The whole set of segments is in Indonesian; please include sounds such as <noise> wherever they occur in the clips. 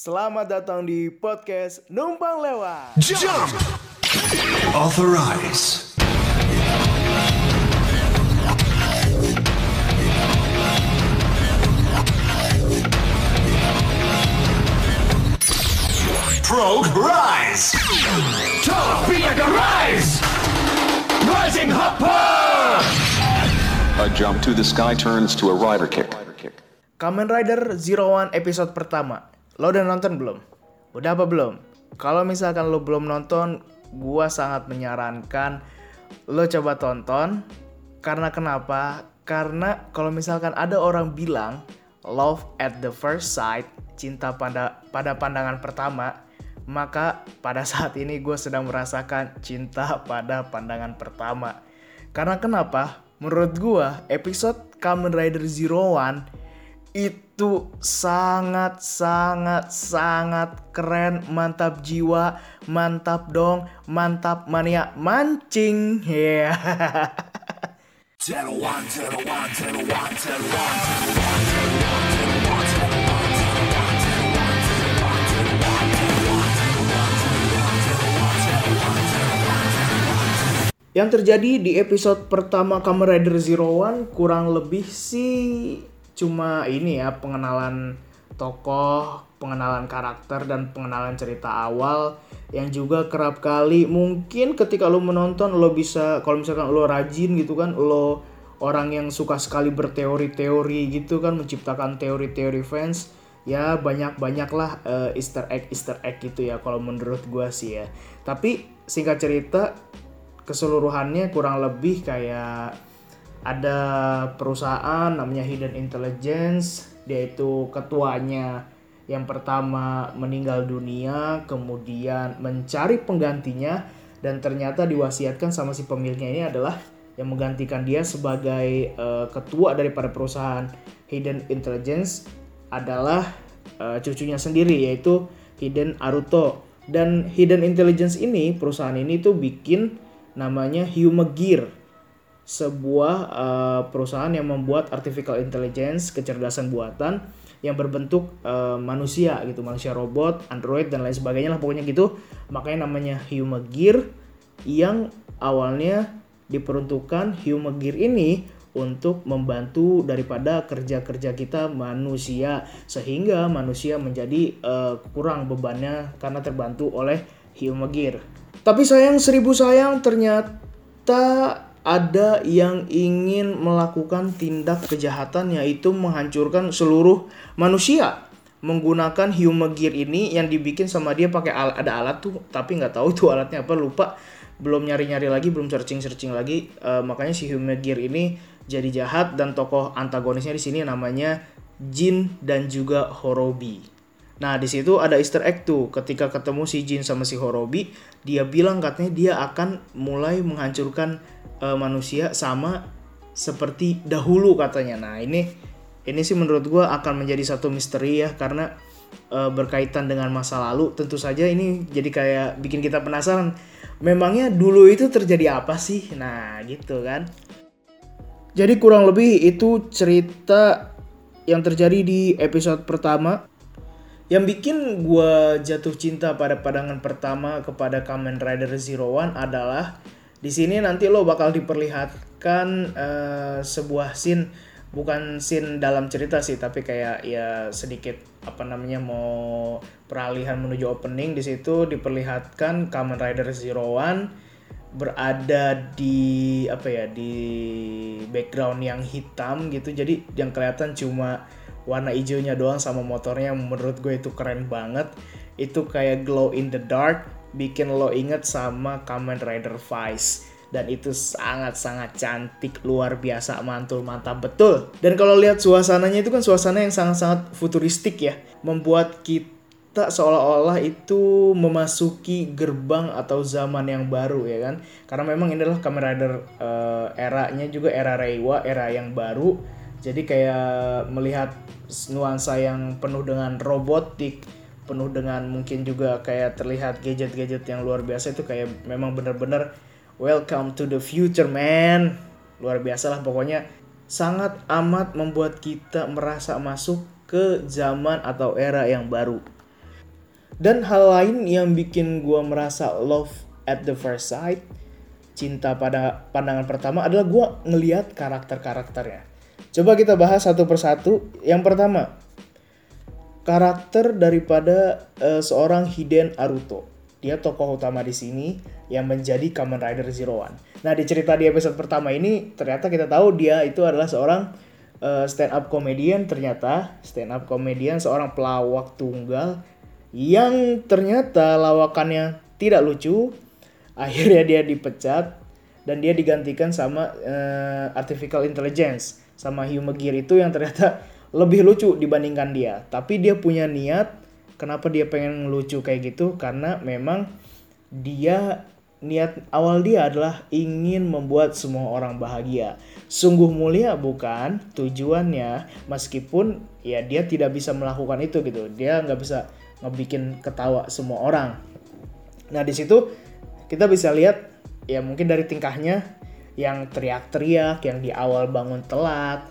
Selamat datang di podcast Numpang Lewat. Jump! Authorize. Prog Rise! Top Bianca Rise! Rising Hopper! A jump to the sky turns to a rider kick. Kamen Rider Zero One episode pertama. Lo udah nonton belum? Udah apa belum? Kalau misalkan lo belum nonton, gua sangat menyarankan lo coba tonton. Karena kenapa? Karena kalau misalkan ada orang bilang love at the first sight, cinta pada pada pandangan pertama, maka pada saat ini gue sedang merasakan cinta pada pandangan pertama. Karena kenapa? Menurut gue, episode Kamen Rider Zero One itu sangat sangat sangat keren, mantap jiwa, mantap dong, mantap mania mancing. Ya. Yang terjadi di episode pertama Kamen Rider Zero One kurang lebih sih cuma ini ya pengenalan tokoh, pengenalan karakter dan pengenalan cerita awal yang juga kerap kali mungkin ketika lo menonton lo bisa kalau misalkan lo rajin gitu kan lo orang yang suka sekali berteori-teori gitu kan menciptakan teori-teori fans ya banyak-banyak lah uh, Easter egg Easter egg gitu ya kalau menurut gua sih ya. Tapi singkat cerita keseluruhannya kurang lebih kayak ada perusahaan namanya Hidden Intelligence dia itu ketuanya yang pertama meninggal dunia kemudian mencari penggantinya dan ternyata diwasiatkan sama si pemiliknya ini adalah yang menggantikan dia sebagai uh, ketua daripada perusahaan Hidden Intelligence adalah uh, cucunya sendiri yaitu Hidden Aruto. Dan Hidden Intelligence ini perusahaan ini tuh bikin namanya Humagear sebuah uh, perusahaan yang membuat artificial intelligence kecerdasan buatan yang berbentuk uh, manusia gitu manusia robot android dan lain sebagainya lah pokoknya gitu. Makanya namanya Humagear yang awalnya diperuntukkan Humagear ini untuk membantu daripada kerja-kerja kita manusia sehingga manusia menjadi uh, kurang bebannya karena terbantu oleh Humagear tapi sayang seribu sayang ternyata ada yang ingin melakukan tindak kejahatan yaitu menghancurkan seluruh manusia. Menggunakan Humagear ini yang dibikin sama dia pakai al ada alat tuh tapi nggak tahu itu alatnya apa lupa. Belum nyari-nyari lagi belum searching-searching lagi. Uh, makanya si Humagear ini jadi jahat dan tokoh antagonisnya di sini namanya Jin dan juga Horobi. Nah, di situ ada easter egg tuh. Ketika ketemu si Jin sama si Horobi, dia bilang katanya dia akan mulai menghancurkan uh, manusia sama seperti dahulu katanya. Nah, ini ini sih menurut gua akan menjadi satu misteri ya karena uh, berkaitan dengan masa lalu. Tentu saja ini jadi kayak bikin kita penasaran. Memangnya dulu itu terjadi apa sih? Nah, gitu kan. Jadi kurang lebih itu cerita yang terjadi di episode pertama yang bikin gue jatuh cinta pada pandangan pertama kepada Kamen Rider Zero One adalah di sini nanti lo bakal diperlihatkan uh, sebuah scene. Bukan scene dalam cerita sih tapi kayak ya sedikit apa namanya mau peralihan menuju opening. Di situ diperlihatkan Kamen Rider Zero One berada di apa ya di background yang hitam gitu. Jadi yang kelihatan cuma warna hijaunya doang sama motornya. Menurut gue itu keren banget. Itu kayak glow in the dark bikin lo inget sama Kamen Rider Vice. Dan itu sangat-sangat cantik luar biasa mantul mantap betul. Dan kalau lihat suasananya itu kan suasana yang sangat-sangat futuristik ya. Membuat kita seolah-olah itu memasuki gerbang atau zaman yang baru ya kan? Karena memang ini adalah Kamen Rider uh, eranya juga era Reiwa era yang baru jadi kayak melihat nuansa yang penuh dengan robotik penuh dengan mungkin juga kayak terlihat gadget-gadget yang luar biasa itu kayak memang bener-bener welcome to the future man. Luar biasa lah pokoknya. Sangat amat membuat kita merasa masuk ke zaman atau era yang baru. Dan hal lain yang bikin gua merasa love at the first sight, cinta pada pandangan pertama adalah gua ngeliat karakter-karakternya. Coba kita bahas satu persatu. Yang pertama, karakter daripada eh, seorang Hiden Aruto. Dia tokoh utama di sini yang menjadi Kamen Rider Zero One. Nah, di cerita di episode pertama ini ternyata kita tahu dia itu adalah seorang eh, stand up comedian ternyata stand up comedian seorang pelawak tunggal yang ternyata lawakannya tidak lucu. Akhirnya dia dipecat dan dia digantikan sama eh, artificial intelligence sama Humagir itu yang ternyata <laughs> lebih lucu dibandingkan dia. Tapi dia punya niat kenapa dia pengen ngelucu kayak gitu karena memang dia niat awal dia adalah ingin membuat semua orang bahagia. Sungguh mulia bukan tujuannya meskipun ya dia tidak bisa melakukan itu gitu. Dia nggak bisa ngebikin ketawa semua orang. Nah di situ kita bisa lihat ya mungkin dari tingkahnya yang teriak-teriak, yang di awal bangun telat,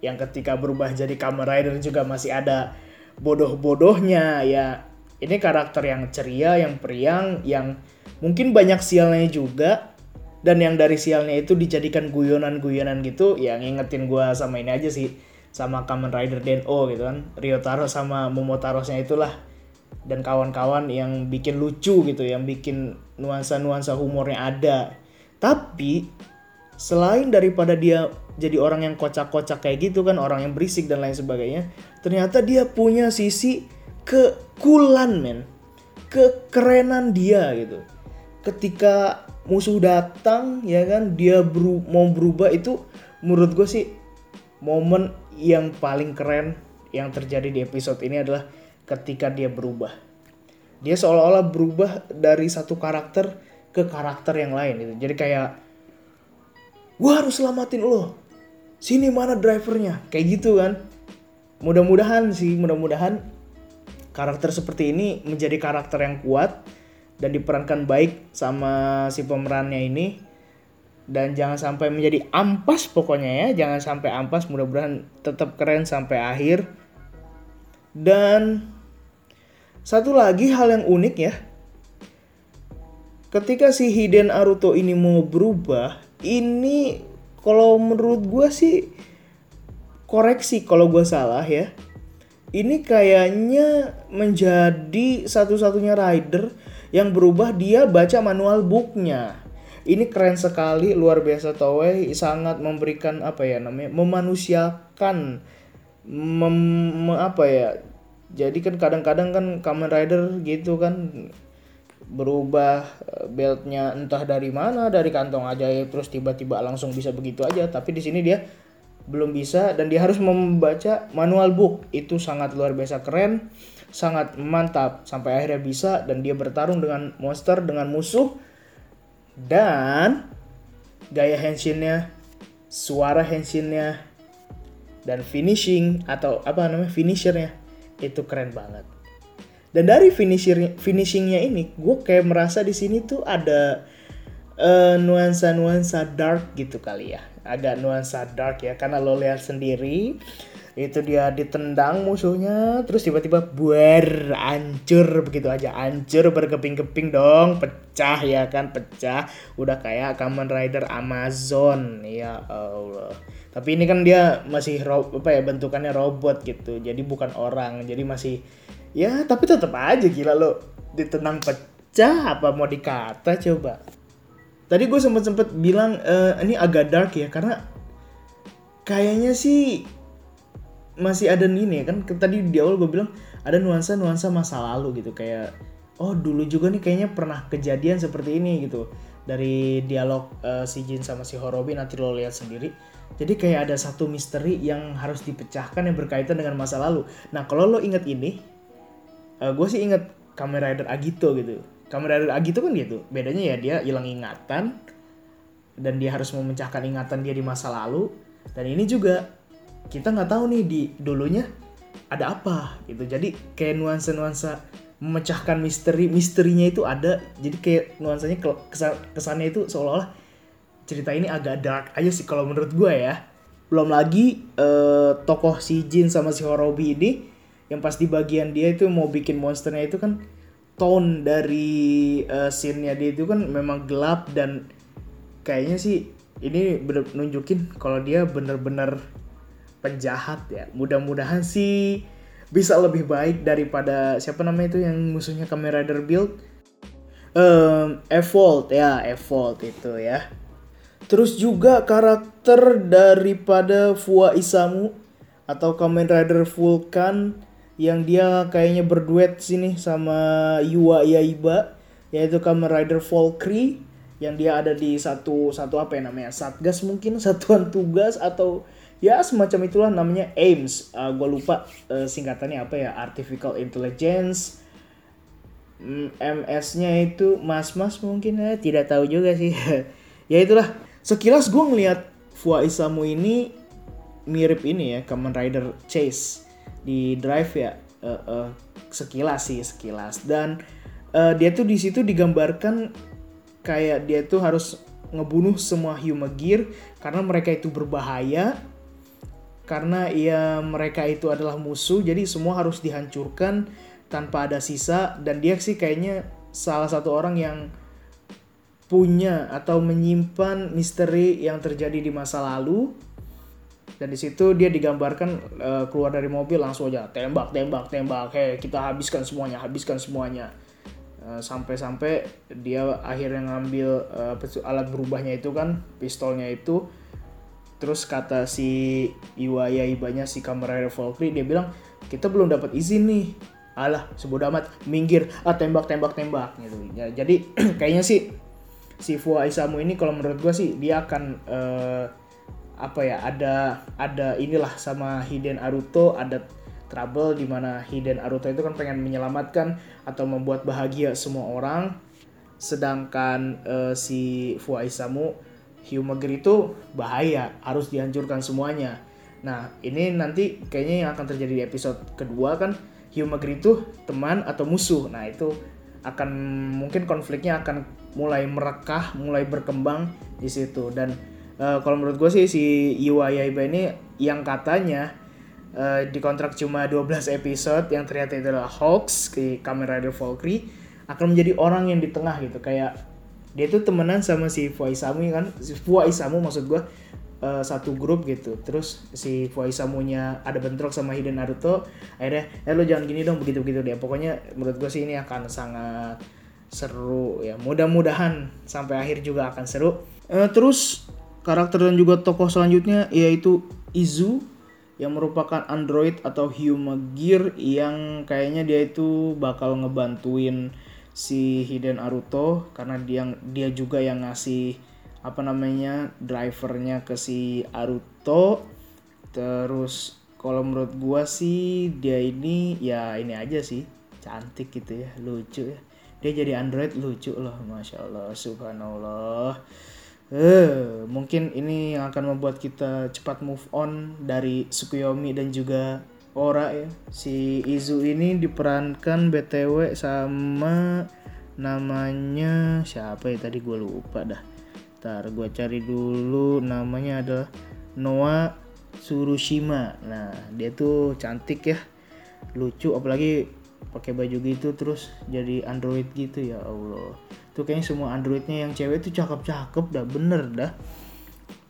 yang ketika berubah jadi Kamen Rider juga masih ada bodoh-bodohnya ya. Ini karakter yang ceria, yang periang, yang mungkin banyak sialnya juga dan yang dari sialnya itu dijadikan guyonan-guyonan gitu ya ngingetin gua sama ini aja sih sama Kamen Rider Den-O gitu kan Ryotaro sama Momotarosnya itulah dan kawan-kawan yang bikin lucu gitu yang bikin nuansa-nuansa humornya ada. Tapi selain daripada dia jadi orang yang kocak-kocak kayak gitu kan orang yang berisik dan lain sebagainya ternyata dia punya sisi kekulan men. Kekerenan dia gitu. Ketika musuh datang ya kan dia beru mau berubah itu menurut gue sih momen yang paling keren yang terjadi di episode ini adalah ketika dia berubah. Dia seolah-olah berubah dari satu karakter ke karakter yang lain gitu. Jadi kayak gue harus selamatin lo. Sini mana drivernya. Kayak gitu kan. Mudah-mudahan sih mudah-mudahan karakter seperti ini menjadi karakter yang kuat dan diperankan baik sama si pemerannya ini. Dan jangan sampai menjadi ampas pokoknya ya. Jangan sampai ampas mudah-mudahan tetap keren sampai akhir. Dan satu lagi hal yang unik ya. Ketika si Hiden Aruto ini mau berubah ini kalau menurut gue sih koreksi kalau gue salah ya. Ini kayaknya menjadi satu-satunya rider yang berubah dia baca manual booknya. Ini keren sekali luar biasa Toei sangat memberikan apa ya namanya memanusiakan mem, me- apa ya jadi kan kadang-kadang kan Kamen Rider gitu kan berubah eh, beltnya entah dari mana dari kantong ajaib terus tiba-tiba langsung bisa begitu aja. Tapi di sini dia belum bisa dan dia harus membaca manual book. Itu sangat luar biasa keren sangat mantap sampai akhirnya bisa dan dia bertarung dengan monster dengan musuh. Dan gaya henshinnya suara henshinnya dan finishing atau apa namanya finishernya itu keren banget. Dan dari finisher finishingnya ini gue kayak merasa di sini tuh ada eh, nuansa-nuansa dark gitu kali ya. Agak nuansa dark ya karena lo lihat sendiri itu dia ditendang musuhnya terus tiba-tiba buar hancur begitu aja. Hancur berkeping-keping dong. Pecah ya kan? Pecah. Udah kayak Kamen Rider Amazon. Ya Allah. Tapi ini kan dia masih apa ya bentukannya robot gitu. Jadi bukan orang. Jadi masih ya tapi tetap aja gila lo. Ditendang pecah apa mau dikata coba? Tadi gue sempet sempet bilang eh, ini agak dark ya karena kayaknya sih masih ada ini ya kan? Tadi di awal gue bilang ada nuansa nuansa masa lalu gitu kayak oh dulu juga nih kayaknya pernah kejadian seperti ini gitu. Dari dialog eh, si Jin sama si Horobi nanti lo lihat sendiri. Jadi kayak ada satu misteri yang harus dipecahkan yang berkaitan dengan masa lalu. Nah kalau lo inget ini gue sih inget Kamen Rider Agito gitu. Kamen Rider Agito kan gitu bedanya ya dia hilang ingatan dan dia harus memecahkan ingatan dia di masa lalu. Dan ini juga kita nggak tahu nih di dulunya ada apa gitu. Jadi kayak nuansa nuansa memecahkan misteri misterinya itu ada. Jadi kayak nuansanya ke- kesan- kesannya itu seolah-olah cerita ini agak dark aja sih kalau menurut gue ya. Belum lagi eh, tokoh si Jin sama si Horobi ini yang pas di bagian dia itu mau bikin monsternya itu kan tone dari uh, scene-nya dia itu kan memang gelap dan kayaknya sih ini bener nunjukin kalau dia bener-bener penjahat ya. Mudah-mudahan sih bisa lebih baik daripada siapa namanya itu yang musuhnya Kamen Rider Build. Um, Evolve ya, Evolve itu ya. Terus juga karakter daripada Fua Isamu atau Kamen Rider Vulcan yang dia kayaknya berduet sini sama Yua Yaiba yaitu Kamen Rider Valkyrie yang dia ada di satu satu apa ya namanya satgas mungkin <laughs> satuan tugas atau ya semacam itulah namanya AIMS uh, gue lupa uh, singkatannya apa ya? Artificial Intelligence. Mm, MS-nya itu mas-mas mungkin ya tidak tahu juga sih. <laughs> Ya itulah. Sekilas gue ngelihat Fua Isamu ini mirip ini ya Kamen Rider Chase. Di Drive ya uh, uh, sekilas sih sekilas. Dan uh, dia tuh di situ digambarkan kayak dia tuh harus ngebunuh semua human gear karena mereka itu berbahaya karena ya mereka itu adalah musuh jadi semua harus dihancurkan tanpa ada sisa. Dan dia sih kayaknya salah satu orang yang punya atau menyimpan misteri yang terjadi di masa lalu. Dan di situ dia digambarkan uh, keluar dari mobil langsung aja tembak tembak tembak. Kayak kita habiskan semuanya habiskan semuanya. Eh, sampai-sampai dia akhirnya ngambil uh, alat berubahnya itu kan pistolnya itu terus kata si Iwaya ibanya si kamera Valkyrie dia bilang kita belum dapat izin nih. Alah sebodoh amat. Minggir. Ah tembak tembak tembak gitu. Ya, jadi <clears throat> kayaknya sih si Fua Isamu ini kalau menurut gua sih dia akan uh, apa ya ada ada inilah sama Hiden Aruto ada trouble di mana Hiden Aruto itu kan pengen menyelamatkan atau membuat bahagia semua orang. Sedangkan uh, si Fua Isamu Hyumager itu bahaya harus dihancurkan semuanya. Nah ini nanti kayaknya yang akan terjadi di episode kedua kan Hyumager itu teman atau musuh. Nah itu akan mungkin konfliknya akan mulai merekah mulai berkembang di situ. Dan uh, kalau menurut gue sih si Iwa Yaiba ini yang katanya uh, dikontrak cuma 12 episode yang ternyata itu adalah hoax ke Kamen Rider Valkyrie akan menjadi orang yang di tengah gitu. Kayak dia tuh temenan sama si Fua Isamu kan? Si Fua Isamu maksud gue uh, satu grup gitu. Terus si Fua Isamunya ada bentrok sama Hiden Naruto akhirnya eh lo jangan gini dong begitu begitu deh pokoknya menurut gue sih ini akan sangat seru ya. Mudah-mudahan sampai akhir juga akan seru. Uh, terus karakter dan juga tokoh selanjutnya yaitu Izu yang merupakan android atau human gear yang kayaknya dia itu bakal ngebantuin si Hiden Aruto karena dia dia juga yang ngasih apa namanya drivernya ke si Aruto terus kalau menurut gua sih dia ini ya ini aja sih cantik gitu ya lucu ya. Dia jadi android lucu loh masya Allah subhanallah. Eh, mungkin ini yang akan membuat kita cepat move on dari Tsukuyomi dan juga Ora ya. Si Izu ini diperankan BTW sama namanya siapa ya tadi gue lupa dah. Ntar gue cari dulu namanya adalah Noah Surushima. Nah, dia tuh cantik ya. Lucu apalagi pakai baju gitu terus jadi android gitu ya Allah tuh kayaknya semua androidnya yang cewek tuh cakep-cakep dah bener dah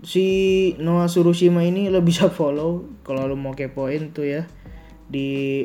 si Noah Surushima ini lo bisa follow kalau lo mau kepoin tuh ya di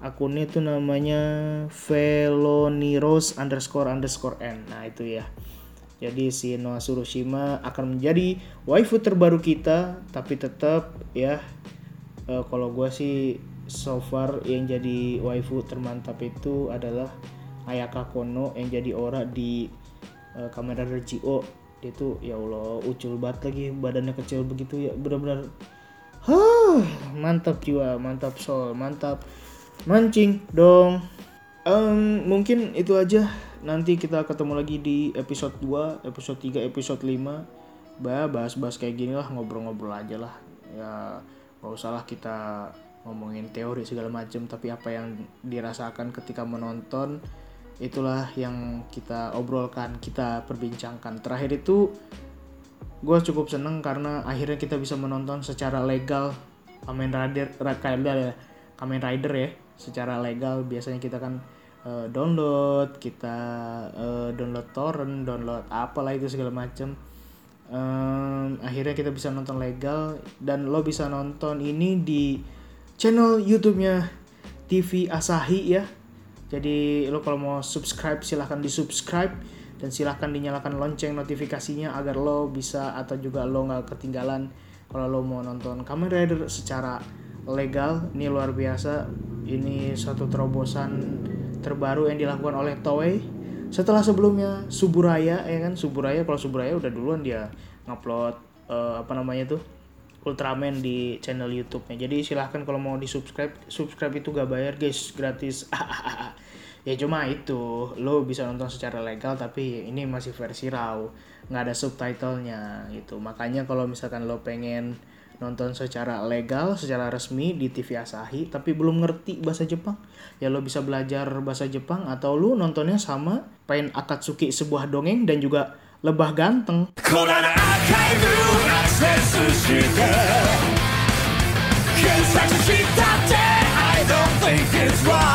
akunnya tuh namanya Veloniros underscore underscore n. Nah itu ya. Jadi si Noah Surushima akan menjadi waifu terbaru kita tapi tetap ya uh, kalau gue sih so far yang jadi waifu termantap itu adalah Ayaka Kono yang jadi ora di uh, kamera RGO dia tuh ya Allah ucul banget lagi badannya kecil begitu ya benar-benar huh, mantap jiwa mantap soul mantap mancing dong. Um, mungkin itu aja. Nanti kita ketemu lagi di episode 2 episode 3 episode 5 bah bahas-bahas kayak gini lah ngobrol-ngobrol aja lah. Ya gak usah lah kita ngomongin teori segala macam tapi apa yang dirasakan ketika menonton itulah yang kita obrolkan kita perbincangkan. Terakhir itu gue cukup seneng karena akhirnya kita bisa menonton secara legal Kamen Rider Kamen Rider ya secara legal. Biasanya kita kan eh, download kita eh, download torrent download apalah itu segala macem. Em, akhirnya kita bisa nonton legal dan lo bisa nonton ini di channel YouTube-nya TV Asahi ya. Jadi lo kalau mau subscribe silahkan di subscribe dan silahkan dinyalakan lonceng notifikasinya agar lo bisa atau juga lo nggak ketinggalan kalau lo mau nonton Kamen Rider secara legal. Ini luar biasa. Ini satu terobosan terbaru yang dilakukan oleh Toei. Setelah sebelumnya Suburaya ya kan? Suburaya kalau Suburaya udah duluan dia ngupload eh, apa namanya tuh Ultraman di channel YouTube-nya. Jadi silahkan kalau mau di subscribe, subscribe itu gak bayar guys, gratis. <laughs> ya cuma itu lo bisa nonton secara legal tapi ini masih versi raw nggak ada subtitlenya gitu. Makanya kalau misalkan lo pengen nonton secara legal secara resmi di TV Asahi tapi belum ngerti bahasa Jepang ya lo bisa belajar bahasa Jepang atau lo nontonnya sama Pain Akatsuki sebuah dongeng dan juga lebah ganteng. I don't think it's wrong.